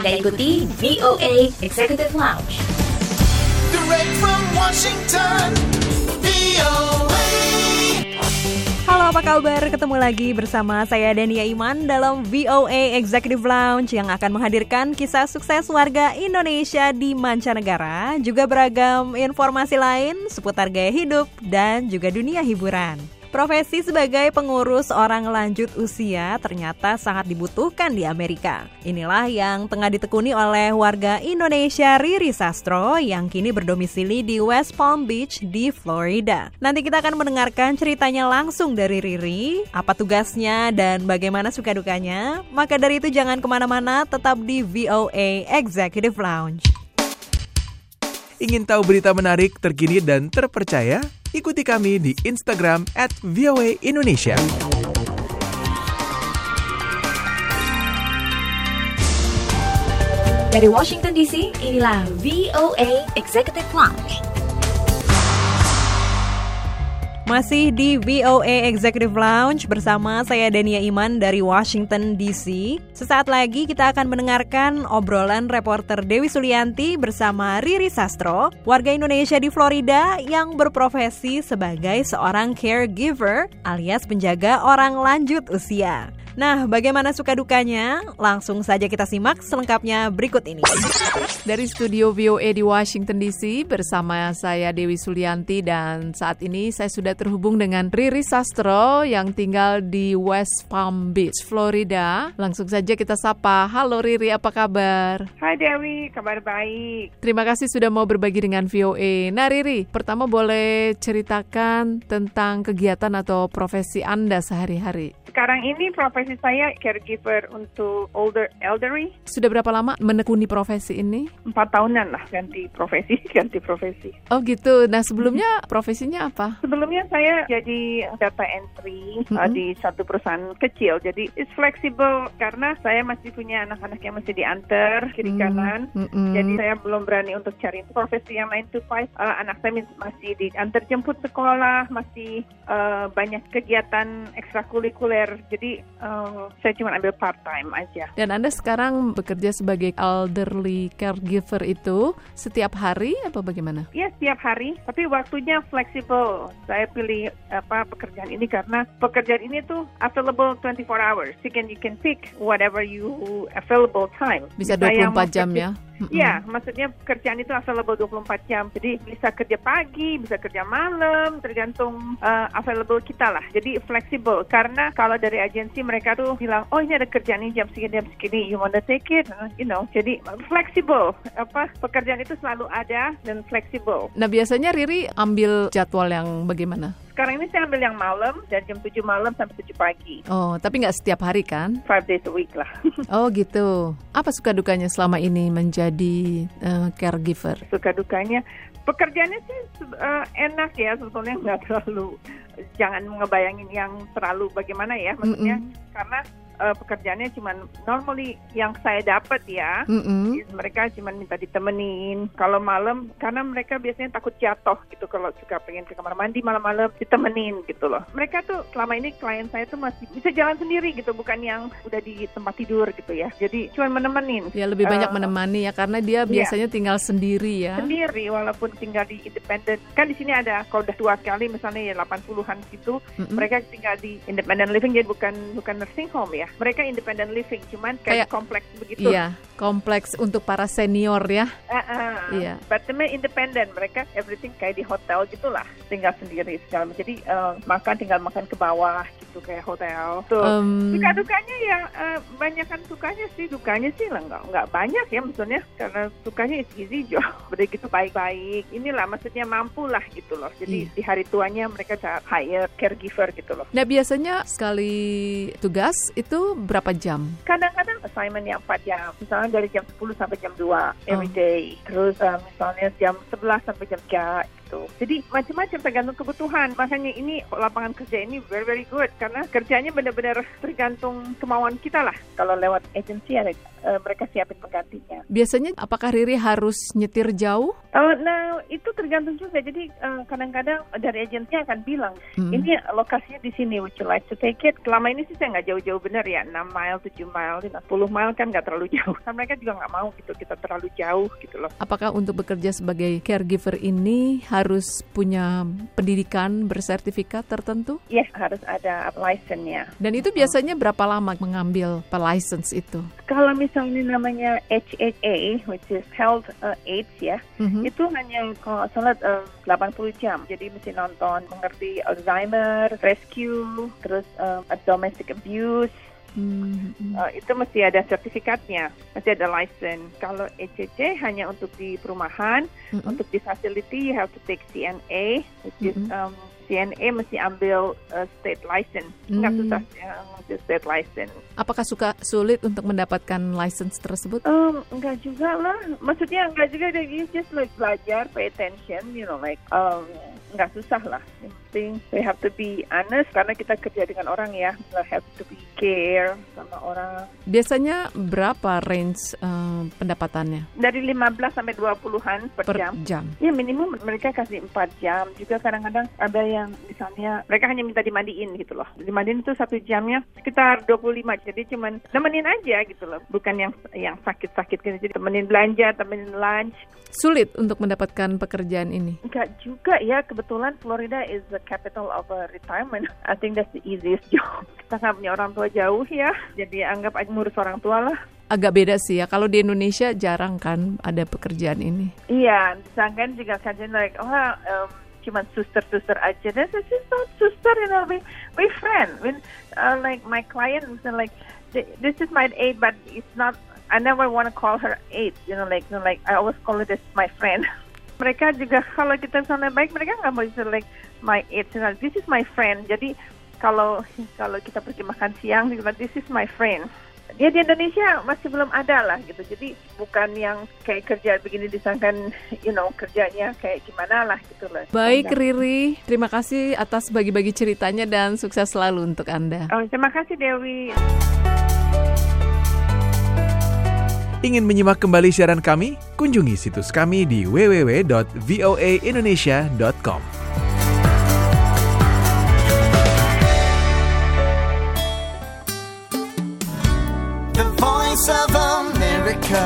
Anda ikuti VOA Executive Lounge. Direct from Washington, VOA. Halo apa kabar? Ketemu lagi bersama saya Dania Iman dalam VOA Executive Lounge yang akan menghadirkan kisah sukses warga Indonesia di mancanegara, juga beragam informasi lain seputar gaya hidup dan juga dunia hiburan. Profesi sebagai pengurus orang lanjut usia ternyata sangat dibutuhkan di Amerika. Inilah yang tengah ditekuni oleh warga Indonesia Riri Sastro yang kini berdomisili di West Palm Beach di Florida. Nanti kita akan mendengarkan ceritanya langsung dari Riri, apa tugasnya dan bagaimana suka dukanya. Maka dari itu jangan ke mana-mana, tetap di VOA Executive Lounge. Ingin tahu berita menarik, terkini, dan terpercaya? Ikuti kami di Instagram at VOA Indonesia. Dari Washington DC, inilah VOA Executive Lounge. Masih di VOA Executive Lounge bersama saya Dania Iman dari Washington DC. Sesaat lagi kita akan mendengarkan obrolan reporter Dewi Sulianti bersama Riri Sastro, warga Indonesia di Florida yang berprofesi sebagai seorang caregiver alias penjaga orang lanjut usia. Nah, bagaimana suka dukanya? Langsung saja kita simak selengkapnya berikut ini. Dari studio VOA di Washington DC bersama saya Dewi Sulianti dan saat ini saya sudah terhubung dengan Riri Sastro yang tinggal di West Palm Beach, Florida. Langsung saja kita sapa. Halo Riri, apa kabar? Hai Dewi, kabar baik. Terima kasih sudah mau berbagi dengan VOA. Nah Riri, pertama boleh ceritakan tentang kegiatan atau profesi Anda sehari-hari. Sekarang ini profesi saya caregiver untuk older elderly. Sudah berapa lama menekuni profesi ini? Empat tahunan lah ganti profesi, ganti profesi. Oh gitu. Nah sebelumnya profesinya apa? Sebelumnya saya jadi data entry uh, Mhm. di satu perusahaan kecil. Jadi it's flexible karena saya masih punya anak-anak yang masih diantar kiri Hmm, kanan. mm-mm. Jadi saya belum berani untuk cari profesi yang 9 to 5. Uh, anak saya masih diantar jemput sekolah, masih uh, banyak kegiatan ekstrakurikuler. Jadi uh, saya cuma ambil part time aja. Dan Anda sekarang bekerja sebagai elderly caregiver itu setiap hari apa bagaimana? Ya setiap hari, tapi waktunya fleksibel. Saya pilih apa pekerjaan ini karena pekerjaan ini tuh available 24 hours. You can you can pick whatever you available time. Bisa yang 24 mau jam kerja- ya? Mm-mm. Iya, maksudnya pekerjaan itu available 24 jam. Jadi bisa kerja pagi, bisa kerja malam, tergantung uh, available kita lah. Jadi fleksibel karena kalau dari agensi mereka tuh bilang, oh ini ada kerjaan ini jam segini jam segini, you wanna take it, you know. Jadi fleksibel. Apa pekerjaan itu selalu ada dan fleksibel. Nah biasanya Riri ambil jadwal yang bagaimana? Sekarang ini saya ambil yang malam dari jam 7 malam sampai 7 pagi. Oh, tapi nggak setiap hari kan? Five days a week lah. Oh gitu. Apa suka dukanya selama ini menjadi eh, caregiver? Suka dukanya pekerjaannya sih eh, enak ya sebetulnya nggak terlalu jangan ngebayangin yang terlalu bagaimana ya maksudnya karena eh, pekerjaannya cuma normally yang saya dapat ya. Mm-mm. mereka cuma minta ditemenin. Kalau malam karena mereka biasanya takut jatuh gitu kalau suka pengen ke kamar mandi malam-malam ditemenin gitu loh. Mereka tuh selama ini klien saya tuh masih bisa jalan sendiri gitu bukan yang udah di tempat tidur gitu ya. Jadi cuma menemenin. Ya lebih banyak Eh, menemani ya karena dia biasanya tinggal sendiri ya. sendiri walaupun tinggal di independent. Kan di sini ada kalau udah tua sekali misalnya ya 80-an gitu Mm-mm. mereka tinggal di independent living jadi bukan bukan nursing home ya mereka independent living cuman kayak, Kayak- kompleks begitu. Iya, kompleks untuk para senior ya. Ah, ah. Iya. but mereka independent. Mereka everything kayak di hotel gitulah. Tinggal sendiri segala jadi eh, makan tinggal makan ke bawah gitu kayak hotel. Tuh. Em, Suka dukanya ya eh, banyak kan sukanya sih. Dukanya sih lah nggak nggak banyak ya maksudnya. Karena sukanya is easy job udah gitu baik-baik. Inilah maksudnya mampu lah gitu loh. Jadi Iya. di hari tuanya mereka hire caregiver gitu loh. Nah biasanya sekali tugas itu berapa jam? kadang-kadang assignment yang 4 jam. Misalnya dari jam 10 sampai jam 2 every Oh. day. Terus eh, misalnya jam 11 sampai jam 3 gitu. Jadi macam-macam tergantung kebutuhan. Makanya ini lapangan kerja ini very very good. Karena kerjanya benar-benar tergantung kemauan kita lah. Kalau lewat agensi ada eh, mereka siapin penggantinya. Biasanya apakah Riri harus nyetir jauh? Oh, nah itu tergantung juga. Jadi eh, kadang-kadang dari agensinya akan bilang, Hmm. ini lokasinya di sini, would you like to take it? Selama ini sih saya nggak jauh-jauh bener ya, 6 mile, 7 mile, 10 mile kan nggak terlalu jauh. Kan mereka juga nggak mau gitu, kita terlalu jauh gitu loh. Apakah untuk bekerja sebagai caregiver ini harus punya pendidikan bersertifikat tertentu? Yes, harus ada license-nya. Dan itu biasanya berapa lama mengambil license itu? Kalau misalnya namanya HHA, which is Health uh, Aids ya, Mhm. itu hanya kalau salah uh, 80 jam. Jadi mesti nonton, mengerti Alzheimer, rescue, terus uh, domestic abuse, Hmm, hmm. Uh, itu mesti ada sertifikatnya, mesti ada license. Kalau ECC hanya untuk di perumahan, Mm-mm. untuk di facility you have to take CNA, which is Mm-mm. um, CNA mesti ambil uh, state license. Nggak Hmm. susah ya, state license. Apakah suka sulit untuk mendapatkan license tersebut? Um, enggak juga lah. Maksudnya enggak juga. You just like belajar, pay attention, you know, like um, enggak susah lah. Yang penting we have to be honest karena kita kerja dengan orang ya. We have to be care sama orang. Biasanya berapa range eh, pendapatannya Dari 15 sampai 20-an per, per jam. jam? Ya minimum mereka kasih 4 jam. Juga kadang-kadang ada yang misalnya mereka hanya minta dimandiin gitu loh. Dimandiin itu satu jamnya sekitar 25. Jadi cuman nemenin aja gitu loh. Bukan yang yang sakit-sakit gitu. Jadi temenin belanja, temenin lunch. Sulit untuk mendapatkan pekerjaan ini. Enggak juga ya. Kebetulan Florida is the capital of uh, retirement. I think that's the easiest job. Kita nggak punya orang tua jauh ya. Jadi anggap aja ngurus orang tua lah. Agak beda sih ya. Kalau di Indonesia jarang kan ada pekerjaan ini. Iya, disangkan juga kajian like, oh, um, cuman suster-suster aja. Dan this is not suster, you know, we, we friend. When, uh, like, my client like, "Th- this is my aide, but it's not, I never want to call her aide, you know, like, you know, like, I always call her this my friend. mereka juga, kalau kita misalnya baik, mereka nggak mau like, my you know, this is my friend. Jadi, kalau kalau kita pergi makan siang, gitu, this is my friend. Ya di Indonesia masih belum ada lah gitu. Jadi bukan yang kayak kerja begini disangkan you know kerjanya kayak gimana lah gitu loh. Baik Riri, terima kasih atas bagi-bagi ceritanya dan sukses selalu untuk Anda. oh, terima kasih Dewi Ingin menyimak kembali siaran kami? Kunjungi situs kami di www.voaindonesia.com. The Voice of America.